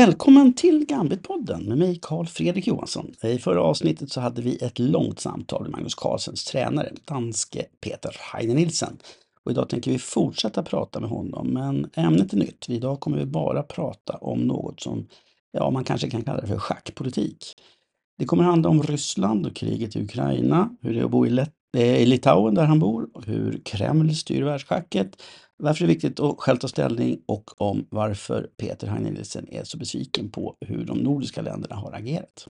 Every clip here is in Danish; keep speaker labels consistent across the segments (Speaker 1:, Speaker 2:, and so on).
Speaker 1: Välkommen till Gambitpodden med mig Karl Fredrik Johansson. I förra avsnittet så hade vi ett långt samtal med Magnus Carlsens tränare, danske Peter Heine Nielsen. Och idag tänker vi fortsätta prata med honom, men ämnet är nytt. Idag kommer vi bara prata om något som ja, man kanske kan kalla det för schackpolitik. Det kommer handla om Ryssland och kriget i Ukraina, hur det är att bo i, Let eh, i Litauen där han bor, hur Kreml styr världsschacket varför det är viktigt att själv ta ställning och om varför Peter Heine Nielsen är så besviken på hur de nordiska länderna har agerat.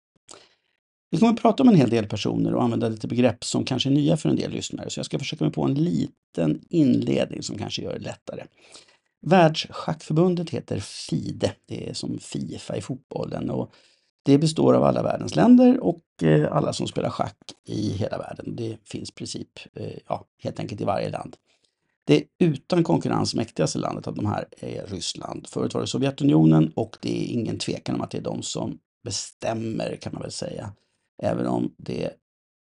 Speaker 1: Vi kommer att prata om en hel del personer och använda lite begrepp som kanske är nya för en del lyssnare, så jag ska försöka mig på en liten inledning som kanske gör det lättare. Världsschackförbundet heter FIDE, det är som Fifa i fotbollen och det består av alla världens länder och eh, alla som spelar schack i hela världen. Det finns i princip, eh, ja, helt enkelt i varje land. Det utan konkurrens mäktigaste landet av de här är Ryssland. Förut var det Sovjetunionen och det är ingen tvekan om att det är de som bestämmer kan man väl säga. Även om det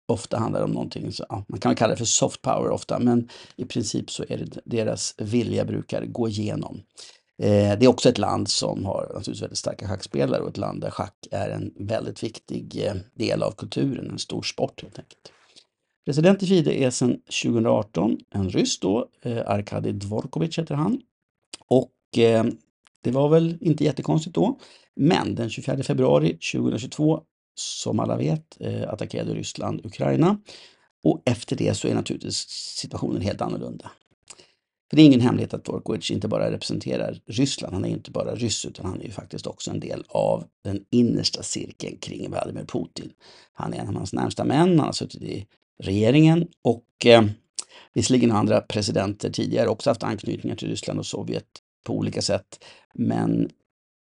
Speaker 1: ofta handlar om någonting, så, ja, man kan kalla det för soft power ofta, men i princip så är det deras vilja brukar gå igenom. Eh, det är också ett land som har naturligtvis väldigt starka schackspelare och ett land där schack är en väldigt viktig eh, del av kulturen, en stor sport helt enkelt. President i FIDE är sedan 2018 en ryss då, eh, Arkadij Dvorkovic heter han. Och eh, det var väl inte jättekonstigt då. Men den 24 februari 2022, som alla vet, eh, attackerade Ryssland Ukraina. Och efter det så är naturligtvis situationen helt annorlunda. För det är ingen hemlighet att Dvorkovich inte bara representerar Ryssland, han är inte bara ryss utan han är ju faktiskt också en del av den innersta cirkeln kring Vladimir Putin. Han är en av hans närmsta män, han har suttit i regeringen och eh, visserligen andra presidenter tidigare också haft anknytningar till Ryssland och Sovjet på olika sätt. Men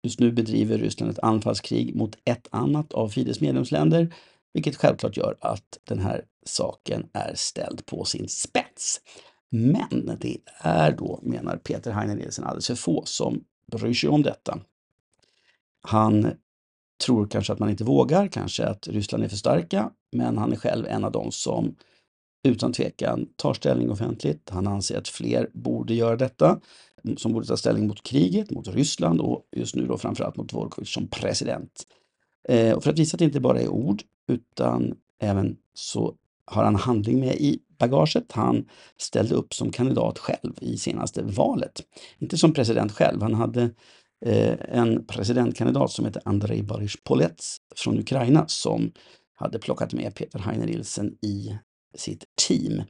Speaker 1: just nu bedriver Ryssland ett anfallskrig mot ett annat av Fides medlemsländer, vilket självklart gör att den här saken är ställd på sin spets. Men det är då, menar Peter Heine Nielsen, alldeles för få som bryr sig om detta. Han tror kanske att man inte vågar, kanske att Ryssland är för starka, men han är själv en av dem som utan tvekan tar ställning offentligt. Han anser att fler borde göra detta, som borde ta ställning mot kriget, mot Ryssland och just nu då framförallt mot Dvorkovich som president. Eh, och för att visa att det inte bara är ord, utan även så har han handling med i bagaget. Han ställde upp som kandidat själv i senaste valet. Inte som president själv, han hade Eh, en presidentkandidat som heter Andrei Boris Polets från Ukraina som hade plockat med Peter Heine Nielsen i sitt team.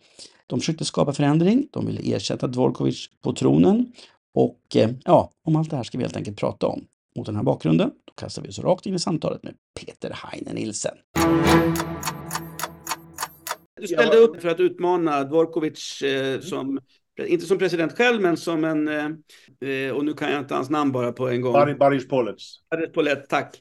Speaker 1: De försökte skapa förändring, de ville ersätta Dvorkovich på tronen och eh, ja, om allt det här ska vi helt enkelt prata om. Mot den här bakgrunden, då kastar vi oss rakt in i samtalet med Peter Heine Nielsen. Du ställde upp för att utmana Dvorkovich eh, som inte som president själv, men som en, eh, och nu kan jag inte hans namn bara på en gång.
Speaker 2: Baris Polets.
Speaker 1: Baris Polets, tack.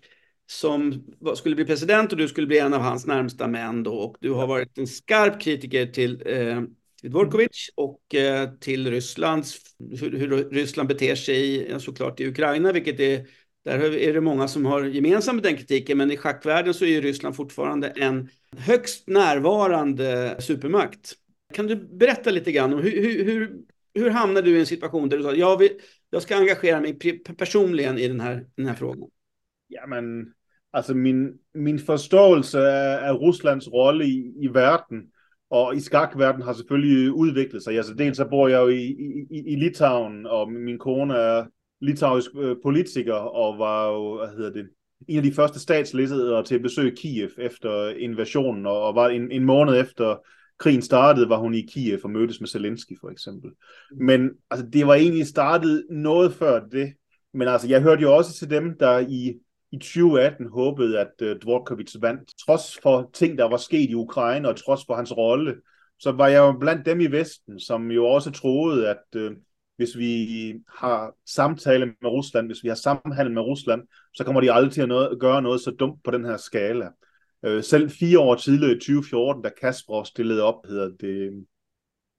Speaker 1: Som skulle bli president och du skulle bli en av hans närmsta män då. Och du har varit en skarp kritiker till, eh, till Dvorkovich och eh, till Rysslands, hur, hur, Ryssland beter sig såklart i Ukraina, vilket är där är det många som har gemensamt den kritiken, men i schackvärlden så är ju Ryssland fortfarande en högst närvarande supermakt. Kan du berätta lite grann om hur, hur, hur, hur hamnade du i en situation där du sa jag, vill, jag ska engagera mig personligen i den här, den här frågan?
Speaker 2: Ja, men alltså min, min förståelse av Rysslands roll i, i världen och i skakvärlden har selvfølgelig udviklet sig. Altså dels så bor jag i, i, i Litauen, og min kone er litauisk øh, politiker, og var jo, hvad hedder det, en af de første statsledere til at besøge Kiev efter invasionen, og var en, en måned efter krigen startede, var hun i Kiev og mødtes med Zelensky for eksempel. Mm. Men altså, det var egentlig startet noget før det. Men altså, jeg hørte jo også til dem, der i, i 2018 håbede, at øh, uh, Dvorkovic vandt. Trods for ting, der var sket i Ukraine, og trods for hans rolle, så var jeg jo blandt dem i Vesten, som jo også troede, at uh, hvis vi har samtale med Rusland, hvis vi har samhandel med Rusland, så kommer de aldrig til at noget, gøre noget så dumt på den her skala. Øh, selv fire år tidligere i 2014, da Kasparov stillede op, hedder det,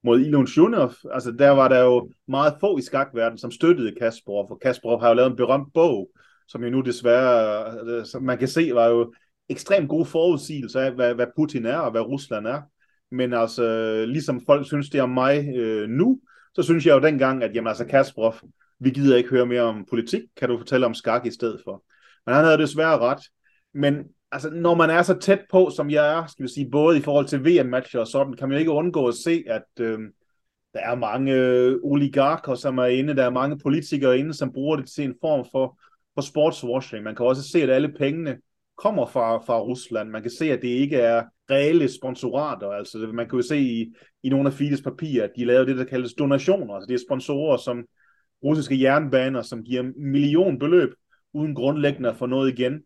Speaker 2: mod Ilon Shunov, altså der var der jo meget få i skakverdenen, som støttede Kasparov, for Kasparov har jo lavet en berømt bog, som jo nu desværre, altså, som man kan se, var jo ekstremt god forudsigelser af, hvad, hvad Putin er og hvad Rusland er. Men altså, ligesom folk synes det om mig øh, nu, så synes jeg jo dengang, at jamen altså Kasparov, vi gider ikke høre mere om politik, kan du fortælle om skak i stedet for. Men han havde desværre ret. Men altså, når man er så tæt på, som jeg er, skal vi sige, både i forhold til VM-matcher og sådan, kan man ikke undgå at se, at øh, der er mange øh, oligarker, som er inde, der er mange politikere inde, som bruger det til en form for, for sportswashing. Man kan også se, at alle pengene kommer fra, fra Rusland. Man kan se, at det ikke er reelle sponsorater. Altså, man kan jo se i, i nogle af Fides papirer, at de lavede det, der kaldes donationer. Altså, det er sponsorer som russiske jernbaner, som giver millionbeløb uden grundlæggende at få noget igen.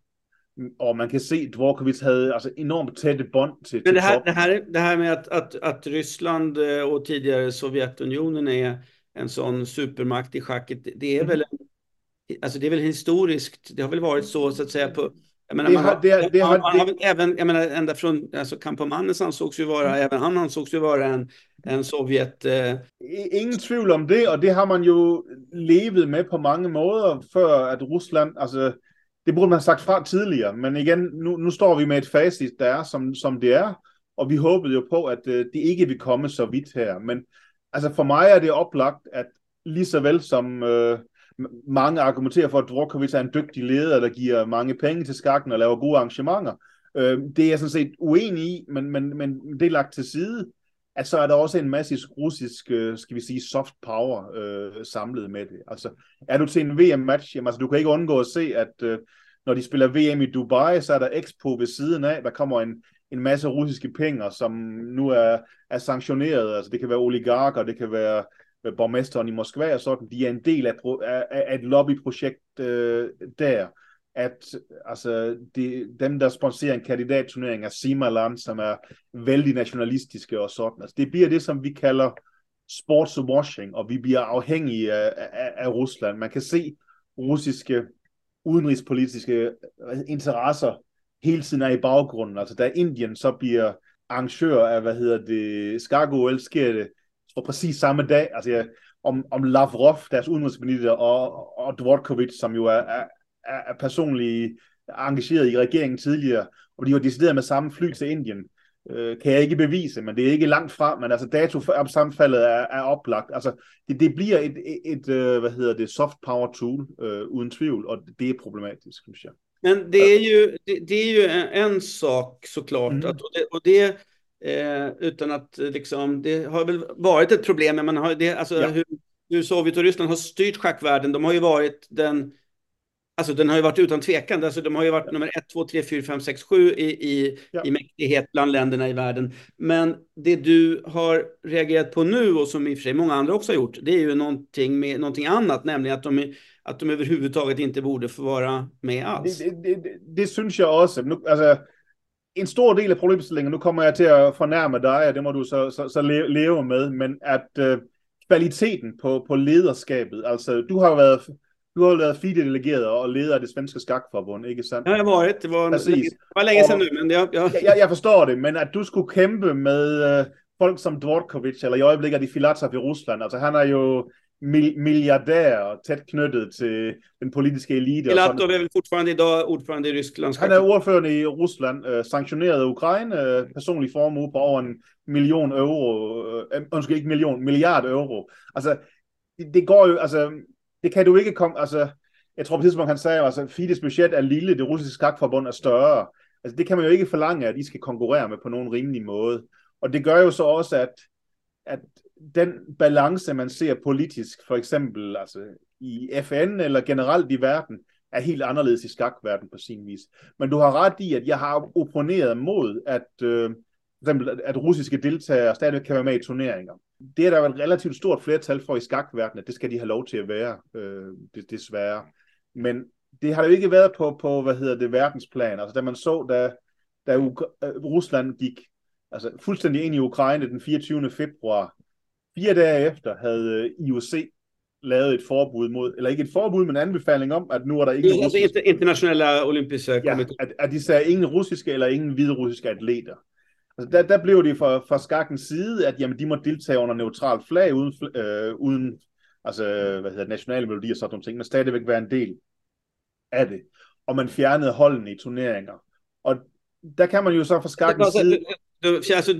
Speaker 2: Og man kan se, at Dvorkovits havde altså enormt tætte bånd till,
Speaker 3: Men det här, det, här, det här med att, att, att Ryssland eh, och tidigare Sovjetunionen är en sån supermakt i schacket, det är mm. väl alltså det är väl historiskt, det har väl varit så så att säga på jag menar, det, man har, det, det, har, man, har även, jag menar, ända från, alltså Kampomanes ansågs ju vara, även han ansågs ju vara en, en Sovjet... Eh...
Speaker 2: Ingen tvivl om det, och det har man ju levet med på många måder, för att Rusland, alltså det burde man have sagt fra tidligere, men igen, nu, nu står vi med et facit, der er, som, som det er, og vi håbede jo på, at uh, det ikke vil komme så vidt her. Men altså for mig er det oplagt, at lige så vel som uh, mange argumenterer for, at Dvorkovic er en dygtig leder, der giver mange penge til skakken og laver gode arrangementer, Øh, det er jeg sådan set uenig i, men, men, men det er lagt til side, at så er der også en masse russisk, øh, skal vi sige, soft power øh, samlet med det. Altså, er du til en VM-match, jamen, altså, du kan ikke undgå at se, at øh, når de spiller VM i Dubai, så er der Expo ved siden af, der kommer en, en masse russiske penge, som nu er, er sanktioneret. Altså, det kan være oligarker, det kan være borgmesteren i Moskva og sådan. De er en del af, af, af et lobbyprojekt øh, der at altså, de, dem, der sponsorer en kandidatturnering, af Simaland, som er vældig nationalistiske og sådan. Altså, det bliver det, som vi kalder sportswashing, og vi bliver afhængige af, af, af Rusland. Man kan se russiske udenrigspolitiske interesser hele tiden er i baggrunden. Altså, da Indien så bliver arrangør af, hvad hedder det, skak sker det på præcis samme dag. Altså, ja, om, om Lavrov, deres udenrigsminister, og, og Dvorkovic, som jo er, er, er personligt engageret i regeringen tidligere, og de var decideret med samme fly til Indien, øh, kan jeg ikke bevise, men det er ikke langt fra, men altså dato om sammenfaldet er, er oplagt. Altså, det, det bliver et, et, et øh, hvad hedder det, soft power tool, øh, uden tvivl, og det är problematiskt, synes jag.
Speaker 3: Men det är ju, det, det är ju en sak såklart, mm. att, och det, och det eh, utan att liksom, det har väl varit ett problem, men har det, alltså, ja. hur, hur Sovjet och Ryssland har styrt schackvärlden, de har ju varit den Alltså den har ju varit utan tvekan, alltså de har ju varit nummer 1, 2, 3, 4, 5, 6, 7 i, i, ja. i mäktighet bland länderna i världen. Men det du har reagerat på nu och som i och för sig många andra också har gjort, det är ju någonting, med, någonting annat, nämligen att de, att de överhuvudtaget inte borde få vara med alls.
Speaker 2: Det, det, det, det synes jeg også. Nu, altså, en stor del af problemstillingen, nu kommer jeg til at fornærme dig, og det må du så, så, så leve med, men at øh, kvaliteten på, på lederskabet, altså du har været du har været FIDE-delegeret og leder af det svenske skakforbund, ikke sandt?
Speaker 3: Ja, jeg var et. Det var, Præcis. det var længe siden nu, men ja, ja.
Speaker 2: Jeg, jeg forstår det, men at du skulle kæmpe med uh, folk som Dvorkovic, eller i øjeblikket de Filatov i Rusland, altså han er jo milliardær og tæt knyttet til den politiske elite.
Speaker 3: Filatov er vel fortfarande idag ordførende i Ryskland.
Speaker 2: Han er ordførende i Rusland, uh, sanktioneret af Ukraine, uh, personlig formue på over en million euro, uh, undskyld ikke million, milliard euro. Altså, det, det går jo, altså, det kan du ikke komme, altså, jeg tror på tidspunkt, han sagde, altså, Fides budget er lille, det russiske skakforbund er større. Altså, det kan man jo ikke forlange, at de skal konkurrere med på nogen rimelig måde. Og det gør jo så også, at, at den balance, man ser politisk, for eksempel altså, i FN eller generelt i verden, er helt anderledes i skakverden på sin vis. Men du har ret i, at jeg har opponeret mod, at, øh, for eksempel, at russiske deltagere stadig kan være med i turneringer det er der jo et relativt stort flertal for i skakverdenen, at det skal de have lov til at være, øh, det, desværre. Men det har jo ikke været på, på hvad hedder det, verdensplan. Altså da man så, da, da Uk- øh, Rusland gik altså, fuldstændig ind i Ukraine den 24. februar, fire dage efter havde øh, IOC lavet et forbud mod, eller ikke et forbud, men en anbefaling om, at nu er der ikke...
Speaker 3: Altså russiske, internationale olympiske
Speaker 2: ja, at, at de sagde ingen russiske eller ingen hviderussiske atleter. Altså der, der blev det fra, fra skakkens side, at jamen, de må deltage under neutralt flag, uden, øh, uden altså, hvad hedder, nationale melodier og sådan nogle ting, men stadigvæk være en del af det. Og man fjernede holdene i turneringer. Og der kan man jo så fra skakkens side...
Speaker 3: Alltså,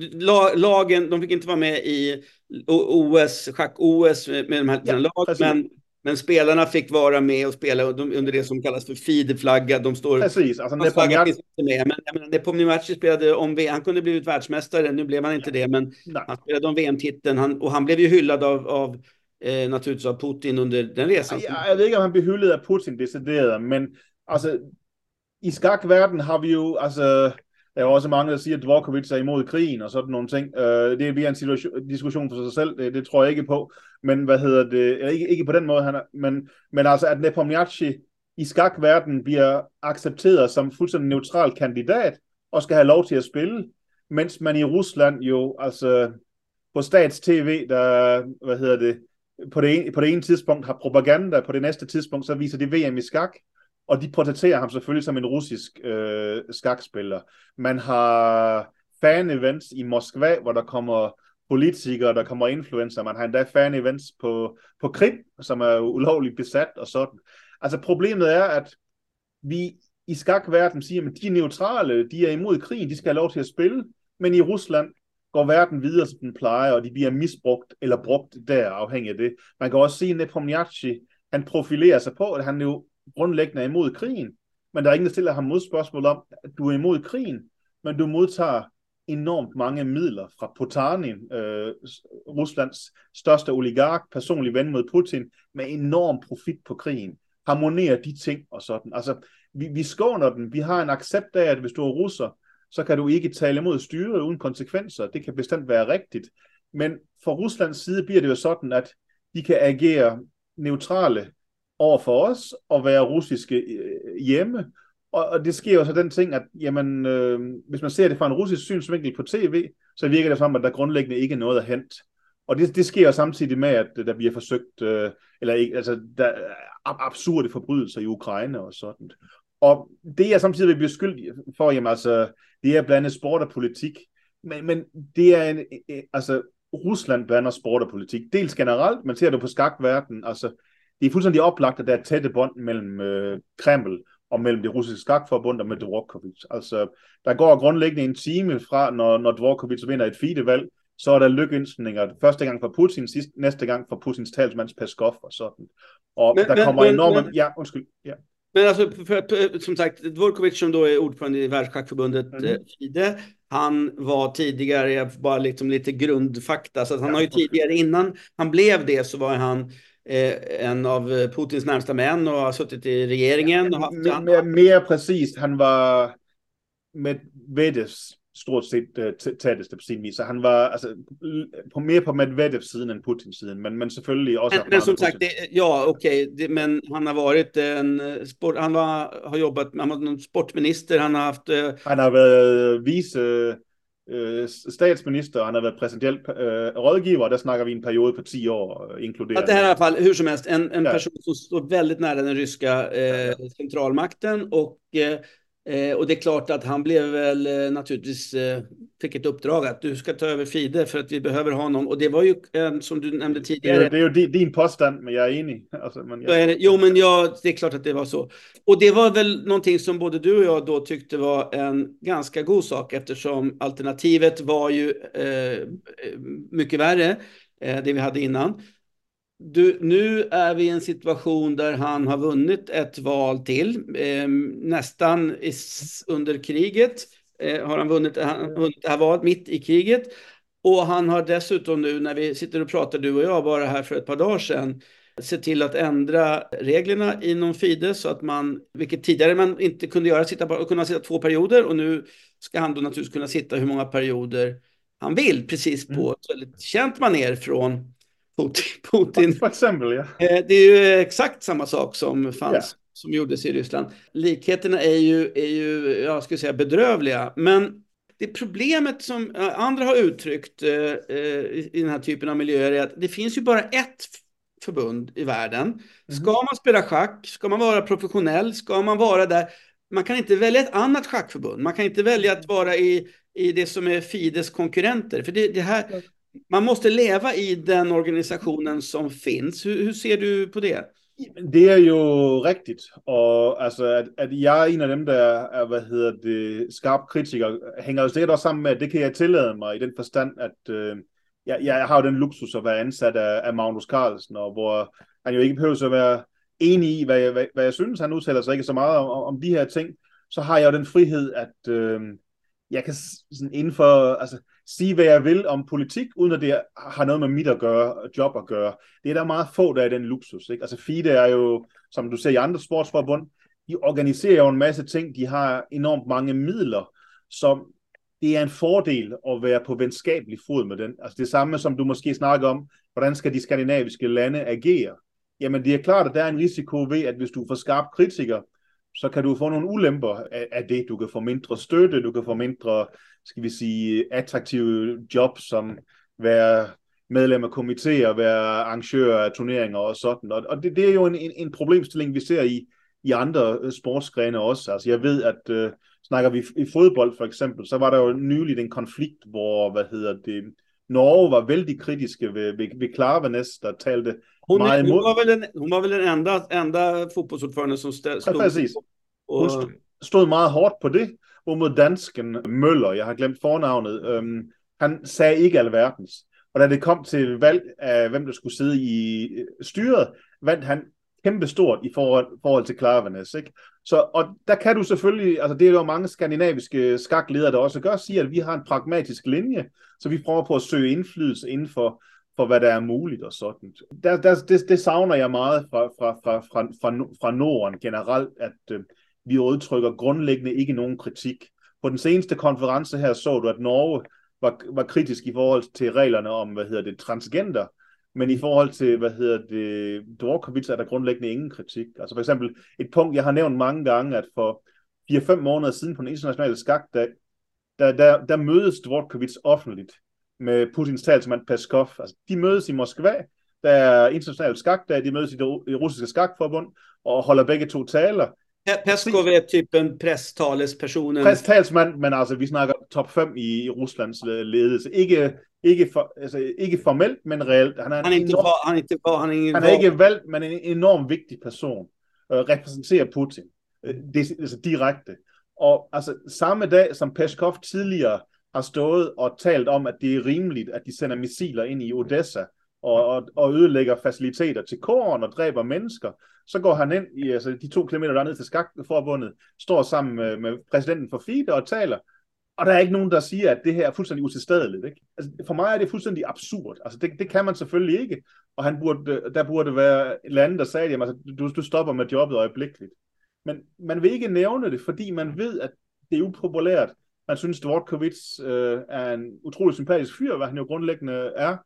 Speaker 3: lagen, de fick inte vara med i OS, schack-OS med de här ja, lagen, men Men spelarna fick vara med och spela under det som kallas för feederflagga. De står...
Speaker 2: Precis. Alltså, Nepomniachtchi...
Speaker 3: inte med. Men menar, Nepomniachtchi spelade om VM. Han kunde blivit världsmästare. Nu blev han inte det. Men Nej. han spelade om VM-titeln. Han, och han blev ju hyllad av, av eh, naturligtvis av Putin under den resan.
Speaker 2: Ja, jag vet inte om han blev hyllad av Putin deciderat. Men alltså, i skakvärlden har vi ju... Alltså, der er også mange, der siger, at Dvorkovic er imod krigen og sådan nogle ting. Øh, det bliver en situation, diskussion for sig selv, det, det tror jeg ikke på. Men hvad hedder det? Eller ikke, ikke på den måde, han er, men, men altså, at Nepomniachtchi i skakverdenen bliver accepteret som fuldstændig neutral kandidat, og skal have lov til at spille, mens man i Rusland jo, altså på stats-tv, der, hvad hedder det, på det, ene, på det ene tidspunkt har propaganda, på det næste tidspunkt, så viser de VM i skak, og de portrætterer ham selvfølgelig som en russisk øh, skakspiller. Man har fan-events i Moskva, hvor der kommer politikere, der kommer influencer. Man har endda fan-events på, på Krim, som er ulovligt besat og sådan. Altså problemet er, at vi i skakverden siger, at de er neutrale, de er imod krigen, de skal have lov til at spille, men i Rusland går verden videre, som den plejer, og de bliver misbrugt eller brugt der, afhængig af det. Man kan også se, at Nepomniachtchi, han profilerer sig på, at han jo grundlæggende er imod krigen, men der er ingen, der stiller ham modspørgsmål om, at du er imod krigen, men du modtager enormt mange midler fra Potanin, øh, Ruslands største oligark, personlig ven mod Putin, med enorm profit på krigen. Harmonerer de ting og sådan. Altså, vi, vi skåner den. Vi har en accept af, at hvis du er russer, så kan du ikke tale imod styret uden konsekvenser. Det kan bestemt være rigtigt. Men for Ruslands side bliver det jo sådan, at de kan agere neutrale over for os og være russiske øh, hjemme. Og, og det sker jo så den ting, at jamen, øh, hvis man ser det fra en russisk synsvinkel på tv, så virker det som, at der grundlæggende ikke er noget at hente. Og det, det sker jo samtidig med, at øh, der bliver forsøgt, øh, eller ikke, altså, der er absurde forbrydelser i Ukraine og sådan. Og det er samtidig vil blive skyldig for, jamen altså, det er blandet sport og politik. Men, men det er en, øh, altså, Rusland blander sport og politik. Dels generelt, man ser det på skakverden, altså, det er fuldstændig oplagt, at der er tætte bånd mellem øh, Kreml og mellem det russiske skakforbund og med Dvorkovic. Altså, der går grundlæggende en time fra, når, når Dvorkovic vinder et FIDE-valg, så er der lykønskninger. Første gang for Putin, sidst, næste gang for Putins talsmands Peskov og sådan. Og men, der kommer men, enorme... Men, ja, undskyld. Ja.
Speaker 3: Men alltså, för, som sagt, Dvorkovic som då är ordförande i Världsschackförbundet mm. FIDE, han var tidigare, bara liksom lite grundfakta, så han ja, har ju tidigare, innan han blev det så var han Eh, en av eh, Putins närmsta män och har suttit i regeringen. Och haft,
Speaker 2: mer, mer precis, han var Medvedevs stort sett uh, tætteste på sin vis. Så han var alltså, på, mer på Medvedevs siden än Putins siden, men, men selvfølgelig også...
Speaker 3: Men, men som sagt, det, ja okej, okay, men han har varit en sport, han var, har jobbat, han var en sportminister, han har haft... Uh,
Speaker 2: han har varit vice øh, statsminister, og han har været præsidentiel øh, rådgiver, der snakker vi en periode på 10 år øh, inkluderet.
Speaker 3: Att det här är i alla fall, hur som helst, en, en ja. person som står väldigt nära den ryska eh, centralmakten och eh, Eh, och det är klart att han blev väl eh, naturligtvis, eh, fick ett uppdrag att du ska ta över Fide för att vi behöver honom. Och det var ju, eh, som du nämnde tidigare.
Speaker 2: Det, är ju din påstand, men jag är enig. Alltså, men
Speaker 3: jag... Det, jo, men ja, det är klart att det var så. Och det var väl någonting som både du och jag då tyckte var en ganska god sak eftersom alternativet var ju eh, mycket värre, eh, det vi hade innan. Du, nu är vi i en situation där han har vunnit ett val till, eh, nästan i, under kriget. Eh, har han vunnit, han vunnit det här valet mitt i kriget. Och han har dessutom nu, när vi sitter och pratar du och jag bara här för ett par dagar sedan, sett till att ändra reglerna inom Fide så att man, vilket tidigare man inte kunde göra, sitta, kunna sitta två perioder och nu ska han då naturligtvis kunna sitta hur många perioder han vill, precis på mm. ett väldigt känt maner från Putin.
Speaker 2: För exempel, ja.
Speaker 3: Eh, det är ju exakt samma sak som fanns. Yeah. som gjordes i Ryssland. Likheterna är ju, är ju jag skulle säga bedrövliga, men det problemet som eh, andra har uttryckt eh, i den här typen av miljöer är att det finns ju bara ett förbund i världen. Mm. Ska man spela schack, ska man vara professionell, ska man vara där, man kan inte välja ett annat schackförbund. Man kan inte välja att vara i, i det som är Fides konkurrenter. För det, det här, man måste leva i den organisationen som finns. Hur, hur ser du på det?
Speaker 2: Det är ju riktigt. Och alltså, att, att jag är en av dem, der är vad heter det, skarp kritiker, hänger det då samman med, det kan jeg tillade mig i den förstand, att øh, jeg, jeg har jo den luksus at være ansat af, af Magnus Carlsen, og hvor han jo ikke behøver at være enig i, hvad jeg, hvad, hvad jeg synes. Han udtaler sig ikke så meget om, om de her ting. Så har jeg jo den frihed, at øh, jeg kan sådan inden for, altså, sige, hvad jeg vil om politik, uden at det har noget med mit at gøre, job at gøre. Det er der meget få, der er den luksus. Ikke? Altså FIDE er jo, som du ser i andre sportsforbund, de organiserer jo en masse ting, de har enormt mange midler, som det er en fordel at være på venskabelig fod med den. Altså det samme som du måske snakker om, hvordan skal de skandinaviske lande agere? Jamen det er klart, at der er en risiko ved, at hvis du får skarp kritiker, så kan du få nogle ulemper af, af det. Du kan få mindre støtte, du kan få mindre, skal vi sige, attraktive jobs, som være medlem af komitéer, være arrangør af turneringer og sådan. Og, og det, det er jo en, en, en problemstilling, vi ser i, i andre øh, sportsgrene også. Altså jeg ved, at øh, snakker vi i fodbold for eksempel, så var der jo nyligt en konflikt, hvor, hvad hedder det, Norge var vældig kritiske ved, ved, ved Klavenes, der talte
Speaker 3: Hon,
Speaker 2: meget
Speaker 3: hon, var väl den, hon var väl den enda, enda fotbollsordförande som
Speaker 2: Ja,
Speaker 3: stod...
Speaker 2: præcis. Hun
Speaker 3: Och,
Speaker 2: stod, stod meget hårdt på det, hvor mod dansken Møller, jeg har glemt fornavnet, øhm, han sagde ikke alverdens. Og da det kom til valg af, hvem der skulle sidde i øh, styret, vandt han kæmpe stort i forhold, forhold til Klavenes. Ikke? Så, og der kan du selvfølgelig, altså det er jo mange skandinaviske skakledere, der også gør, sige, at vi har en pragmatisk linje, så vi prøver på at søge indflydelse inden for, for hvad der er muligt og sådan. Der, der, det, det savner jeg meget fra, fra, fra, fra, fra, fra Norden generelt, at øh, vi udtrykker grundlæggende ikke nogen kritik. På den seneste konference her så du, at Norge var, var kritisk i forhold til reglerne om, hvad hedder det, transgender, men i forhold til, hvad hedder det, Dvorkovits, er der grundlæggende ingen kritik. Altså for eksempel et punkt, jeg har nævnt mange gange, at for 4-5 måneder siden på den internationale skakdag, der, der, der mødes Dvorkovits offentligt med Putins talsmand Peskov. Altså, de mødes i Moskva, der er international skakdag, de mødes i det russiske skakforbund og holder begge to taler.
Speaker 3: Pe- Peskov är typ en presstalespersonen.
Speaker 2: Præstalsmand, men altså, vi snakker top 5 i, i Ruslands ledelse. Ikke, ikke, for, altså, ikke formelt, men reelt. Han er,
Speaker 3: Han är inte,
Speaker 2: enorm,
Speaker 3: va- han är inte, va- han är ingen
Speaker 2: han er ikke valgt, men en enormt vigtig person. Øh, repræsenterer Putin. Øh, det, altså direkte. Og altså, samme dag som Peskov tidligere har stået og talt om, at det er rimeligt, at de sender missiler ind i Odessa og, og, og ødelægger faciliteter til kåren og dræber mennesker, så går han ind i altså, de to kilometer dernede til skakforbundet, står sammen med, med præsidenten for FIDE og taler, og der er ikke nogen, der siger, at det her er fuldstændig utilstedeligt. Ikke? Altså, for mig er det fuldstændig absurd. Altså, det, det kan man selvfølgelig ikke. Og han burde, der burde være lande, der sagde, at altså, du, du stopper med jobbet øjeblikkeligt. Men man vil ikke nævne det, fordi man ved, at det er upopulært. Man synes, Dvorkovic øh, er en utrolig sympatisk fyr, hvad han jo grundlæggende er,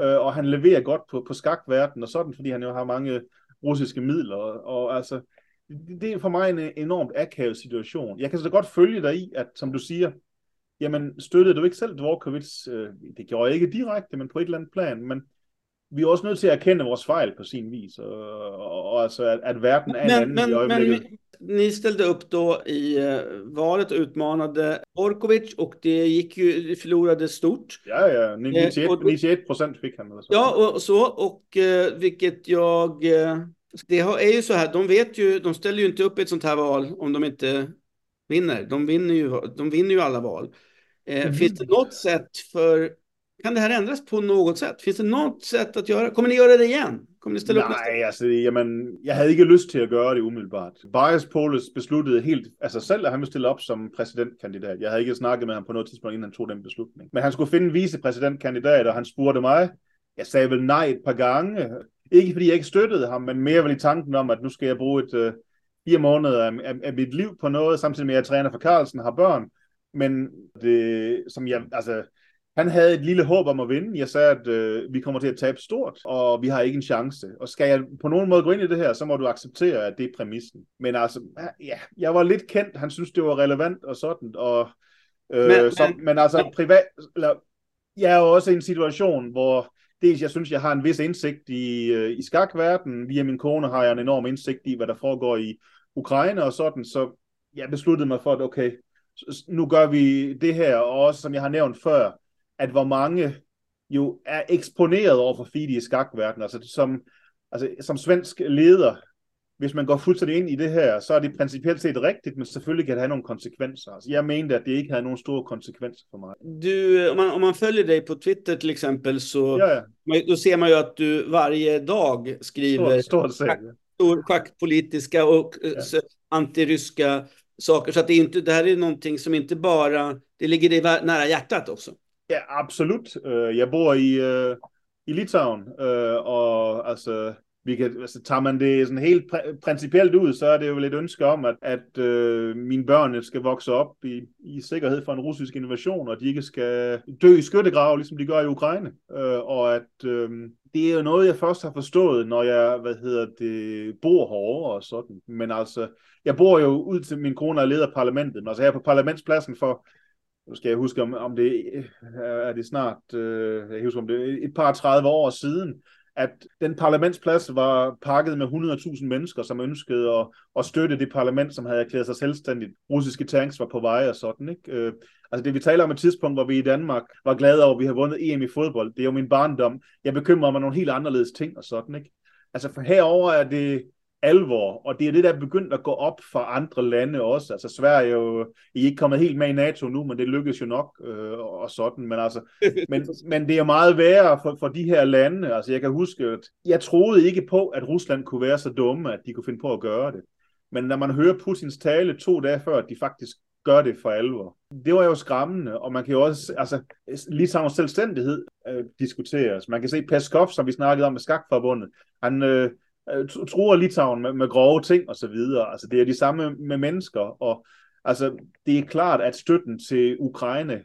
Speaker 2: øh, og han leverer godt på, på skakverdenen og sådan, fordi han jo har mange russiske midler. Og, og altså, det, det er for mig en enormt akavet situation. Jeg kan så godt følge dig i, at som du siger, jamen støttede du ikke selv Dvorkovic? Øh, det gjorde jeg ikke direkte, men på et eller andet plan. Men vi er også nødt til at erkende vores fejl på sin vis, og, og, og altså, at, at verden er en
Speaker 3: Men,
Speaker 2: i
Speaker 3: men, men ni ställde upp då i eh, valet och utmanade Borkovic och det gick ju, förlorade stort.
Speaker 2: Ja, ja, 91,
Speaker 3: Eh, og-
Speaker 2: 91 procent fick han. Eller så.
Speaker 3: Ja, och, och så, och eh, vilket jag... Eh, det är ju så här, de vet ju, de ställer ju inte upp i ett sånt här val om de inte vinner. De vinner ju, de vinner ju alla val. Eh,
Speaker 2: Mm.
Speaker 3: Finns det något sätt för, kan det här ändras på något sätt? Finns det något sätt att göra? Kommer ni göra det igen? Kommer ni ställa upp nästa
Speaker 2: Nej, altså, jamen, jeg havde ikke lyst til at gøre det umiddelbart. Bias Polis besluttede helt af sig selv, at han ville stille op som præsidentkandidat. Jeg havde ikke snakket med ham på noget tidspunkt, inden han tog den beslutning. Men han skulle finde en vicepræsidentkandidat, og han spurgte mig. Jeg sagde vel nej et par gange. Ikke fordi jeg ikke støttede ham, men mere vel i tanken om, at nu skal jeg bruge et øh, fire måneder af, af, af mit liv på noget, samtidig med at jeg træner for Carlsen har børn. Men det, som jeg, altså, han havde et lille håb om at vinde. Jeg sagde, at øh, vi kommer til at tabe stort, og vi har ikke en chance. Og skal jeg på nogen måde gå ind i det her, så må du acceptere, at det er præmissen. Men altså, ja, jeg var lidt kendt. Han synes, det var relevant og sådan. Og, øh,
Speaker 3: Men-
Speaker 2: som,
Speaker 3: men-
Speaker 2: men altså,
Speaker 3: men-
Speaker 2: privat... Eller, jeg er jo også i en situation, hvor dels jeg synes, jeg har en vis indsigt i, øh, i skakverdenen. Via min kone har jeg en enorm indsigt i, hvad der foregår i Ukraine og sådan. Så jeg besluttede mig for, at okay, nu gør vi det her, og også som jeg har nævnt før, at hvor mange jo er eksponeret over for FIDE i skakverdenen. Altså som, altså som svensk leder, hvis man går fuldstændig ind i det her, så er det principielt set rigtigt, men selvfølgelig kan det have nogle konsekvenser. Altså, jeg mente, at det ikke havde nogen store konsekvenser for mig.
Speaker 3: Du, om man, om man följer dig på Twitter till exempel så ja, ja. då ser man ju att du varje dag skriver
Speaker 2: stort, stort
Speaker 3: stor schackpolitiska och ja. antiryska saker. Så att det, är inte, det här är någonting som inte bara, det ligger dig nära hjärtat också.
Speaker 2: Ja, absolut. Øh, jeg bor i, øh, i Litauen, øh, og altså, vi kan, altså, tager man det sådan helt pr- principielt ud, så er det jo lidt ønske om, at, at øh, mine børn skal vokse op i, i sikkerhed for en russisk invasion, og de ikke skal dø i skyttegrave, ligesom de gør i Ukraine. Øh, og at øh, det er jo noget, jeg først har forstået, når jeg, hvad hedder det, bor herovre og sådan. Men altså, jeg bor jo ud til min kone og leder parlamentet, men altså her på parlamentspladsen for nu skal jeg huske, om, om det øh, er det snart, øh, jeg husker, om det er et par 30 år siden, at den parlamentsplads var pakket med 100.000 mennesker, som ønskede at, at støtte det parlament, som havde erklæret sig selvstændigt. Russiske tanks var på vej og sådan, ikke? Øh, altså det vi taler om et tidspunkt, hvor vi i Danmark var glade over, at vi havde vundet EM i fodbold. Det er jo min barndom. Jeg bekymrer mig om nogle helt anderledes ting og sådan, ikke? Altså for herover er det, alvor, og det er det, der er begyndt at gå op for andre lande også. Altså Sverige er jo, I er ikke kommet helt med i NATO nu, men det lykkedes jo nok, øh, og sådan, men altså, men, men det er meget værre for, for de her lande. Altså jeg kan huske, at jeg troede ikke på, at Rusland kunne være så dumme, at de kunne finde på at gøre det. Men når man hører Putins tale to dage før, at de faktisk gør det for alvor. Det var jo skræmmende, og man kan jo også, altså, Litauens selvstændighed øh, diskuteres. Man kan se Peskov, som vi snakkede om med Skakforbundet, han, øh, truer Litauen med, med grove ting og så videre. Altså, det er de samme med mennesker, og altså, det er klart, at støtten til Ukraine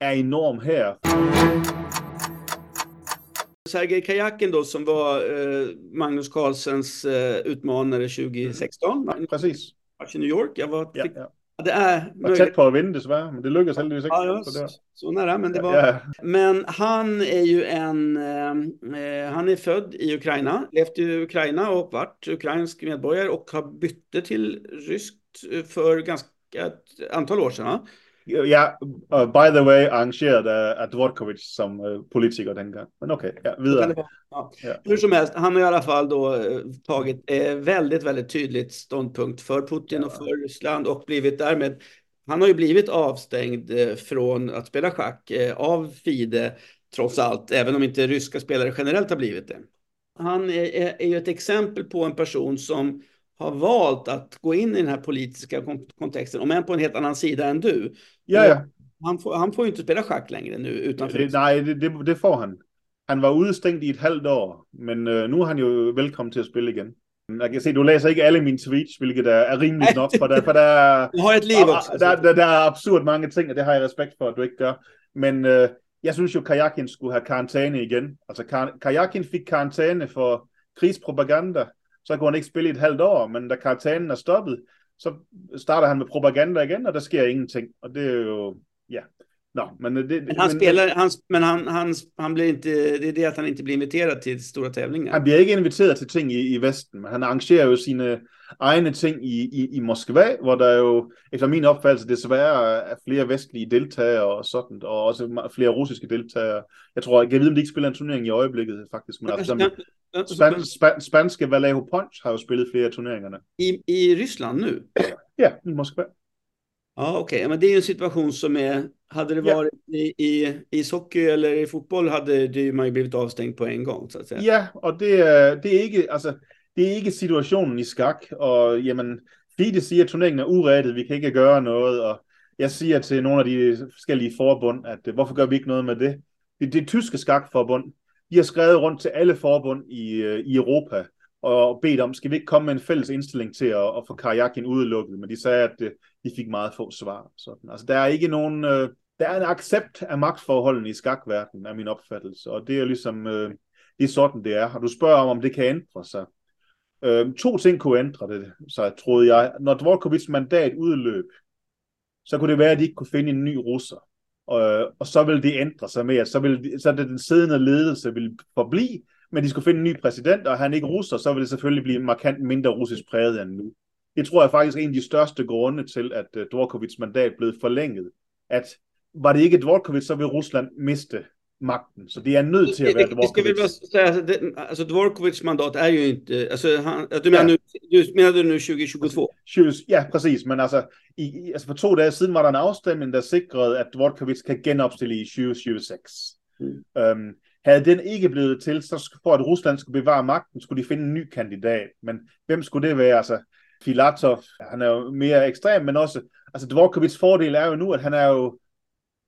Speaker 2: er enorm her.
Speaker 3: Sergej Kajakin då, som var uh, Magnus Carlsens uh, utmanare 2016.
Speaker 2: Mm. Precis.
Speaker 3: I New York. Jag var,
Speaker 2: ja, ja.
Speaker 3: Det är
Speaker 2: möjligt. tæt på att vinna desvärre, men det lyckas heldigvis inte.
Speaker 3: Ja, just, så, nära, men det var... Ja. Men han är ju en... Eh, han är född i Ukraina, levt i Ukraina och varit ukrainsk medborgare och har bytte till ryskt för ganska ett antal år sedan.
Speaker 2: Ja, uh, by the way arrangerade uh, Dvorkovic som uh, politiker den gången. Men okej, okay, ja, vidare.
Speaker 3: Ja. Ja. Hur som helst, han har i alla fall då uh, tagit eh, väldigt, väldigt tydligt ståndpunkt för Putin och för Ryssland och blivit därmed han har ju blivit avstängd eh, från att spela schack eh, av FIDE trots allt, även om inte ryska spelare generellt har blivit det. Han är, är, är ju ett exempel på en person som har valt att gå in i den här politiska kontexten, om än på en helt annan sida än du.
Speaker 2: Ja, ja.
Speaker 3: Han får, han får ju inte spela schack längre nu utanför.
Speaker 2: Det, nej, det, det, det får han. Han var udstængt i et halvt år, men uh, nu er han jo velkommen til at spille igen. Jeg kan se, du læser ikke alle mine tweets, hvilket er, rimeligt nok, for der, for der,
Speaker 3: du har et liv også.
Speaker 2: Der, der, der er absurd mange ting, og det har jeg respekt for, at du ikke gør. Men uh, jeg synes jo, Kajakin skulle have karantæne igen. Altså, Kajakin fik karantæne for krigspropaganda, så kunne han ikke spille i et halvt år, men da karantænen er stoppet, så starter han med propaganda igen, og der sker ingenting. Og det er jo, ja. Nå, men, det,
Speaker 3: men han men, spelar, han, men han, han, han blir inte, det är det att han inte blir inviterad till stora tävlingar.
Speaker 2: Han bliver ikke inviteret til ting i, i Vesten, men han arrangerer jo sine egne ting i, i, i Moskva, hvor der jo, efter min opfattelse, desværre er flere vestlige deltagere og sådan, og også flere russiske deltagere. Jeg tror, jeg kan vide, om de ikke spiller en turnering i øjeblikket, faktisk. Men altså, span, span, spanske Vallejo Punch har jo spillet flere turneringerne.
Speaker 3: I, i Ryssland nu?
Speaker 2: Ja, i Moskva.
Speaker 3: Ja, okej. Okay. Men det är ju en situation som är... Hade det varit ja. i, i ishockey eller i fotboll hade det, man ju blivit avstängd på en gång, så att säga.
Speaker 2: Ja, og det, det, er ikke, altså, det er ikke situationen i skak, og jamen, FIDE siger, at turneringen er urettet, vi kan ikke gøre noget, og jeg siger til nogle af de forskellige forbund, at hvorfor gør vi ikke noget med det? Det, det tyske skakforbund, de har skrevet rundt til alle forbund i, øh, i Europa, og bedt om, skal vi ikke komme med en fælles indstilling til at, at få Karajakin udelukket, men de sagde, at øh, de fik meget få svar. Sådan. Altså, der er ikke nogen, øh, der er en accept af magtforholdene i skakverdenen, er min opfattelse, og det er ligesom, øh, det er sådan, det er. Og du spørger om, om det kan ændre sig. Øh, to ting kunne ændre det, så troede jeg. Når Dvorkovits mandat udløb, så kunne det være, at de ikke kunne finde en ny russer. Og, og så vil det ændre sig med, at så, vil, så det den siddende ledelse vil forblive, men de skulle finde en ny præsident, og han ikke russer, så vil det selvfølgelig blive markant mindre russisk præget end nu. Det tror jeg faktisk er en af de største grunde til, at uh, Dvorkovits mandat blev forlænget. At var det ikke Dvorkovits, så vil Rusland miste magten. Så det är nødt till att vara
Speaker 3: Dvorkovic. Ska vi bara säga, alltså, det, alltså Dvorkovics mandat är ju inte, alltså, han, du, menar ja. nu, du menar du nu 2022?
Speaker 2: 20, ja, precis, men alltså, i, alltså för två dagar sedan var det en avstämning, der sikrede, at Dvorkovic kan genopstille i 2026. Mm. Um, havde den ikke blevet til, så for at Rusland skulle bevare magten, skulle de finde en ny kandidat. Men hvem skulle det være? Altså, Filatov, han er jo mere ekstrem, men også, altså Dvorkovits fordel er jo nu, at han er jo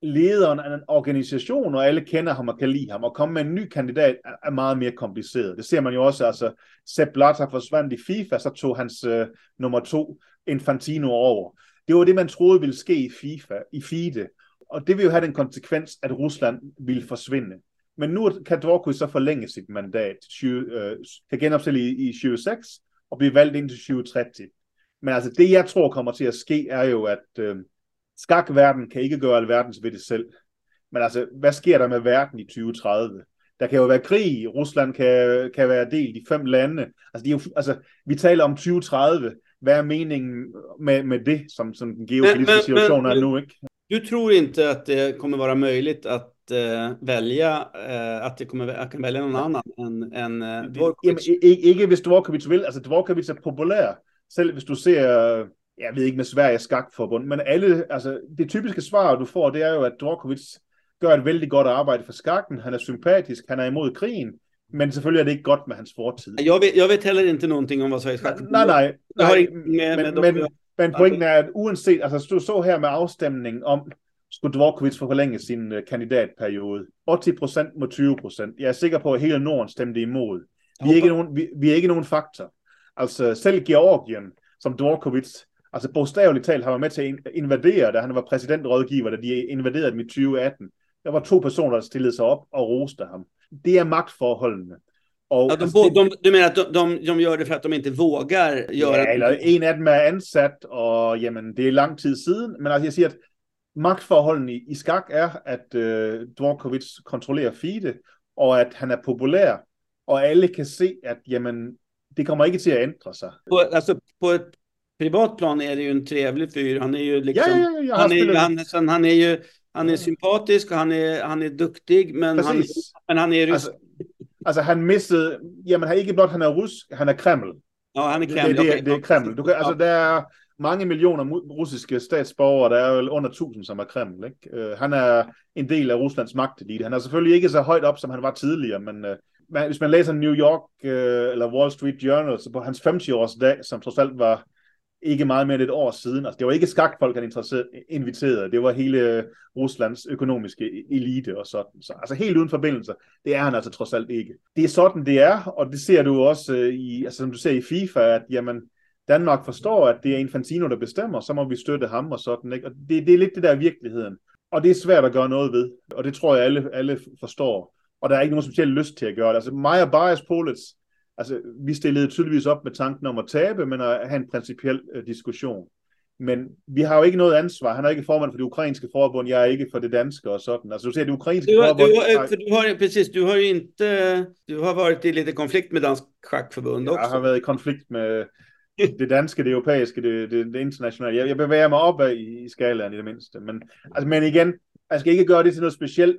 Speaker 2: lederen af en organisation, og alle kender ham og kan lide ham, og komme med en ny kandidat er meget mere kompliceret. Det ser man jo også, altså Sepp Blatter forsvandt i FIFA, så tog hans øh, nummer to Infantino over. Det var det, man troede ville ske i FIFA, i FIDE, og det vil jo have den konsekvens, at Rusland ville forsvinde. Men nu kan Dvorkovic så forlænge sit mandat, 20, øh, kan genopstille i, i 26, og blive valgt ind til 2030. Men altså det, jeg tror kommer til at ske, er jo, at øh, skakverden kan ikke gøre alverdens ved det selv. Men altså, hvad sker der med verden i 2030? Der kan jo være krig, Rusland kan, kan være delt i fem lande. Altså, de er jo, altså, vi taler om 2030. Hvad er meningen med, med det, som, som den geopolitiske men, situation men, er nu? Ikke?
Speaker 3: Du tror inte att det kommer vara möjligt att uh, välja, uh, att det kommer, jag kan välja någon annan än, än uh,
Speaker 2: Dvorkovic? Ikke, ikke hvis Dvorkovic vil. Altså, Dvorkovic er populær. Selv hvis du ser jeg ved ikke med Sverige skakforbund, men alle, altså det typiske svar, du får, det er jo, at Dvorkovic gør et vældig godt arbejde for skakken, han er sympatisk, han er imod krigen, men selvfølgelig er det ikke godt med hans fortid.
Speaker 3: Jeg ved, jeg ved heller ikke någonting om, hvad Sveriges skakforbund
Speaker 2: Nej, nej, nej, med, men, med men, men pointen er, at uanset, altså du så her med afstemningen om, Dvorkovic få forlænge sin uh, kandidatperiode. 80% mod 20%. Jeg er sikker på, at hele Norden stemte imod. Vi er ikke nogen, vi, vi er ikke nogen faktor. Altså selv Georgien, som Dvorkovic altså bogstaveligt talt har været med til at invadere, da han var præsidentrådgiver, da de invaderede dem i 2018. Der var to personer, der stillede sig op og roste ham. Det er magtforholdene.
Speaker 3: Og, ja, de, altså, de, du mener, at de, de, de gør det for, at de ikke vågar gøre
Speaker 2: ja, eller en af dem er ansat, og jamen, det er lang tid siden. Men altså, jeg siger, at magtforholdene i, i skak er, at øh, Dvorkovic kontrollerer FIDE, og at han er populær, og alle kan se, at jamen, det kommer ikke til at ændre sig.
Speaker 3: På, altså på et privat plan är det ju en trevlig fyr. Han är ju liksom... Ja, ja, ja, han, är, han, han, han är ju han är sympatisk han är, han är duktig, men, han, men han är rysk.
Speaker 2: Alltså, alltså han missade, jamen han är inte blott han är rysk, han är Kreml.
Speaker 3: Ja, han är Kreml.
Speaker 2: Det, det, det, det är Kreml. Du kan, alltså, det är mange millioner russiske statsborgere, der er jo under 1000, som er Kreml. Ikke? Øh, han er en del af Ruslands magtelite. Han er selvfølgelig ikke så højt op, som han var tidligere, men øh, man, hvis man læser New York øh, eller Wall Street Journal, så på hans 50-års dag, som trods alt var ikke meget mere end et år siden. Altså, det var ikke skakfolk, han inviterede. Det var hele Ruslands økonomiske e-, elite og sådan. Så, altså helt uden forbindelser, det er han altså trods alt ikke. Det er sådan, det er, og det ser du også øh, i, altså som du ser i FIFA, at jamen, Danmark forstår, at det er Infantino, der bestemmer, så må vi støtte ham og sådan. Ikke? Og det, det er lidt det der virkeligheden. Og det er svært at gøre noget ved. Og det tror jeg, alle, alle forstår. Og der er ikke nogen speciel lyst til at gøre det. Altså mig og Bias Politz, altså, vi stillede tydeligvis op med tanken om at tabe, men at have en principiel uh, diskussion. Men vi har jo ikke noget ansvar. Han er ikke formand for det ukrainske forbund, jeg er ikke for det danske og sådan. Altså du ser det ukrainske
Speaker 3: du,
Speaker 2: forbund...
Speaker 3: Du, har, för du har, precis, du har ju inte... Du har varit i lite konflikt med Dansk Schackförbund också.
Speaker 2: Jeg har været i konflikt med det danske, det europæiske, det, det, det internationale. Jeg, jeg bevæger mig op i, i skalaen i det mindste. Men, altså, men igen, jeg skal ikke gøre det til noget specielt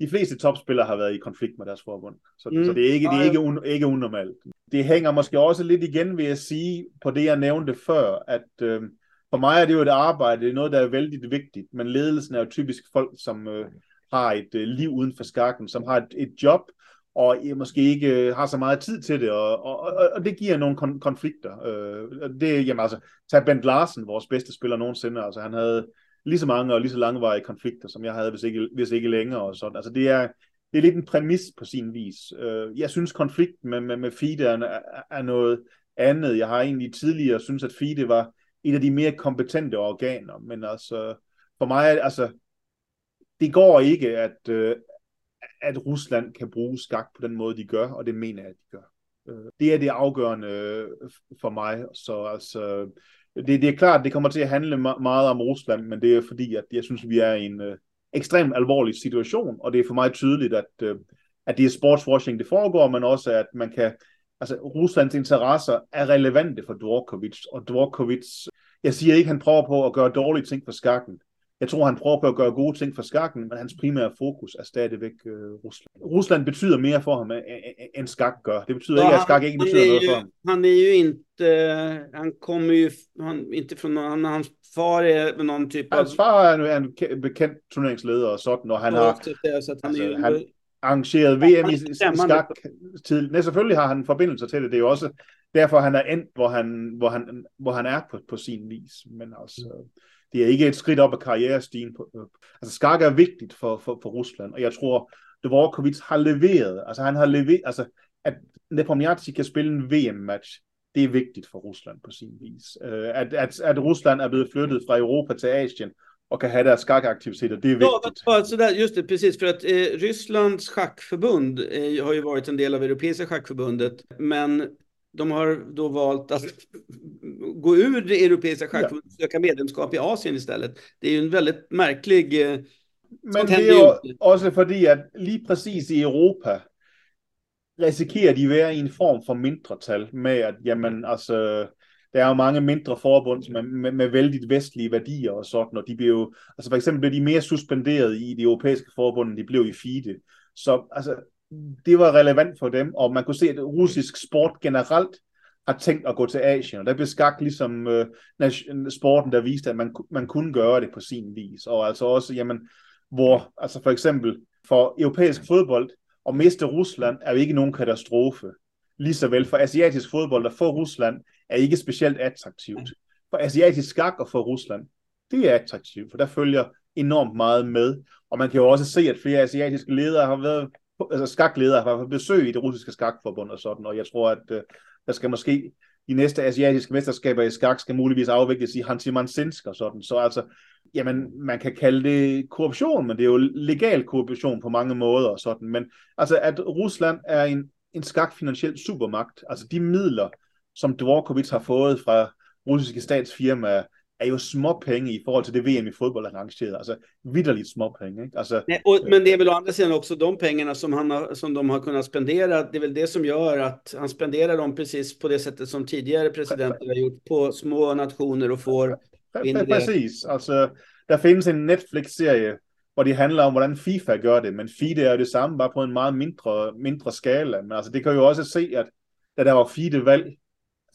Speaker 2: de fleste topspillere har været i konflikt med deres forbund. Så, mm. så det er, ikke, det er ikke, un, ikke unormalt. Det hænger måske også lidt igen ved at sige på det, jeg nævnte før, at øh, for mig er det jo et arbejde, det er noget, der er vældig vigtigt, men ledelsen er jo typisk folk, som øh, har et øh, liv uden for skakken, som har et, et job, og måske ikke øh, har så meget tid til det, og, og, og, og det giver nogle kon- konflikter. Øh, det, jamen altså, tag Bent Larsen, vores bedste spiller nogensinde, altså han havde lige så mange og lige så langvarige konflikter, som jeg havde, hvis ikke, hvis ikke længere. Og sådan. Altså det er, det er lidt en præmis på sin vis. Øh, jeg synes, konflikten med, med, med FIDE er, er noget andet. Jeg har egentlig tidligere synes, at FIDE var et af de mere kompetente organer, men altså, for mig, altså, det går ikke, at, øh, at Rusland kan bruge skak på den måde, de gør, og det mener jeg, at de gør. Øh, det er det afgørende øh, for mig, så altså, det, det er klart, det kommer til at handle meget om Rusland, men det er fordi, at jeg synes, vi er i en øh, ekstremt alvorlig situation, og det er for mig tydeligt, at, øh, at det er sportswashing, det foregår, men også, at man kan, altså Ruslands interesser er relevante for Dvorkovic, og Dvorkovic, jeg siger ikke, han prøver på at gøre dårlige ting for skakken, jeg tror, han prøver på at gøre gode ting for skakken, men hans primære fokus er stadigvæk øh, Rusland. Rusland betyder mere for ham, end skak gør. Det betyder så ikke, at skak ikke betyder noget for ham.
Speaker 3: Han är ju inte, han kommer ju han, inte från någon, hans far är någon typ
Speaker 2: av... Hans far er en, en bekendt turneringsleder og sådan, og han har... Så han, altså, han arrangeret VM i, i skak til. Nej, selvfølgelig har han forbindelser til det. Det er jo også derfor, han er endt, hvor han, hvor han, hvor han er på, på sin vis. Men altså... Mm det er ikke et skridt op ad karrierestigen. På, øh, altså skak er vigtigt for, for, for Rusland, og jeg tror, Dvorkovic har leveret. Altså han har leveret, altså at Nepomniachtchi kan spille en VM-match, det er vigtigt for Rusland på sin vis. Øh, at, at, at Rusland er blevet flyttet fra Europa til Asien, och kan ha deres skakaktiviteter, det är viktigt.
Speaker 3: Ja, så där, just det, precis. För att eh, Rysslands schackförbund eh, har ju varit en del av Europeiska schackförbundet, men de har då valt att gå ur det europeiska schackförbundet och söka medlemskap i Asien istället. Det är ju en väldigt märklig... Eh,
Speaker 2: Men det är ju också för att lige precis i Europa risikerer de være i en form for mindretal med, at jamen, altså, der er jo mange mindre forbund med, med, med vældig vestlige værdier og sådan, og de bliver jo, altså for eksempel blev de mere suspenderet i de europæiske forbund, end de blev i FIDE. Så altså, det var relevant for dem, og man kunne se, at russisk sport generelt har tænkt at gå til Asien, og der blev skak ligesom øh, sporten, der viste, at man, man kunne gøre det på sin vis, og altså også, jamen, hvor, altså for eksempel, for europæisk fodbold, at miste Rusland er jo ikke nogen katastrofe. Lige så vel for asiatisk fodbold at få Rusland er ikke specielt attraktivt. For asiatisk skak at få Rusland, det er attraktivt, for der følger enormt meget med. Og man kan jo også se, at flere asiatiske ledere har været altså skakledere har været besøg i det russiske skakforbund og sådan, og jeg tror, at øh, der skal måske de næste asiatiske mesterskaber i skak skal muligvis afvikles i Hansimansinsk og sådan. Så altså, jamen, man kan kalde det korruption, men det er jo legal korruption på mange måder og sådan. Men altså, at Rusland er en, en skakfinansiel supermagt, altså de midler, som Dvorkovits har fået fra russiske statsfirmaer, er jo små penge i forhold til det VM i fodbold han arrangerede. Altså vidderligt små penge. Ikke? Alltså,
Speaker 3: Nej, och, men det är väl å andra sidan också de pengarna som, han har, som de har kunnat spendera. Det är väl det som gör att han spenderar dem precis på det sättet som tidigare presidenter har gjort på små nationer och får
Speaker 2: det. Precis. Alltså, der findes en Netflix-serie, hvor det handler om, hvordan FIFA gør det, men FIDE er jo det samme, bare på en meget mindre, mindre skala. Men altså, det kan jo også se, at da der var FIDE-valg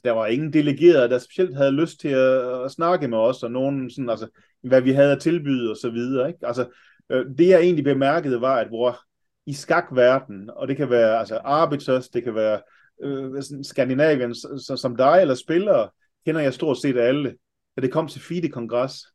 Speaker 2: der var ingen delegerede, der specielt havde lyst til at, at snakke med os, og nogen sådan, altså, hvad vi havde at tilbyde og så videre. Ikke? Altså, øh, det jeg egentlig bemærkede var, at hvor i skakverden, og det kan være altså arbiters, det kan være øh, Skandinavien, så, som dig eller spillere, kender jeg stort set alle. Da det kom til FIDE-kongres,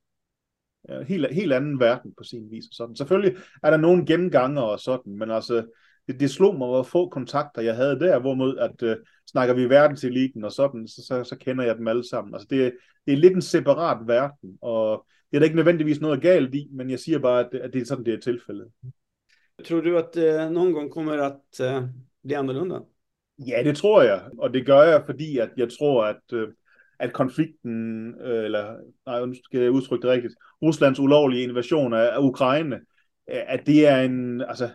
Speaker 2: helt, helt anden verden på sin vis. Og sådan. Selvfølgelig er der nogle gennemganger og sådan, men altså, det, det slog mig, hvor få kontakter jeg havde der, hvorimod at øh, snakker vi verdenseliten og sådan, så, så, så kender jeg dem alle sammen. Altså det, det er lidt en separat verden, og det er der ikke nødvendigvis noget galt i, men jeg siger bare, at, at det er sådan, det er tilfældet.
Speaker 3: Tror du, at øh, nogen gang kommer at øh, blive annorlunda?
Speaker 2: Ja, det tror jeg, og det gør jeg, fordi at jeg tror, at, øh, at konflikten, øh, eller nej, nu skal jeg udtrykke det rigtigt, Ruslands ulovlige invasion af, af Ukraine, at det er en, altså,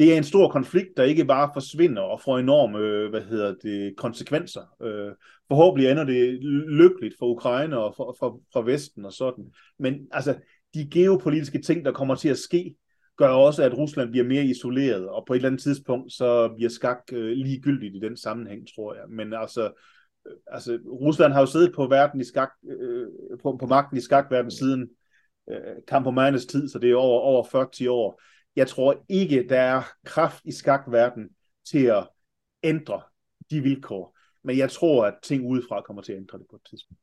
Speaker 2: det er en stor konflikt, der ikke bare forsvinder og får enorme øh, hvad hedder det, konsekvenser. Øh, forhåbentlig ender det lykkeligt for Ukraine og for, for, for Vesten og sådan. Men altså, de geopolitiske ting, der kommer til at ske, gør også, at Rusland bliver mere isoleret, og på et eller andet tidspunkt, så bliver skak øh, ligegyldigt i den sammenhæng, tror jeg. Men altså, øh, altså Rusland har jo siddet på, verden i skak, øh, på, på magten i skakverden siden øh, Kampomanes tid, så det er over, over 40 år jeg tror ikke, der er kraft i skakverden til at ændre de vilkår. Men jeg tror, at ting udefra kommer til at ændre det på et tidspunkt.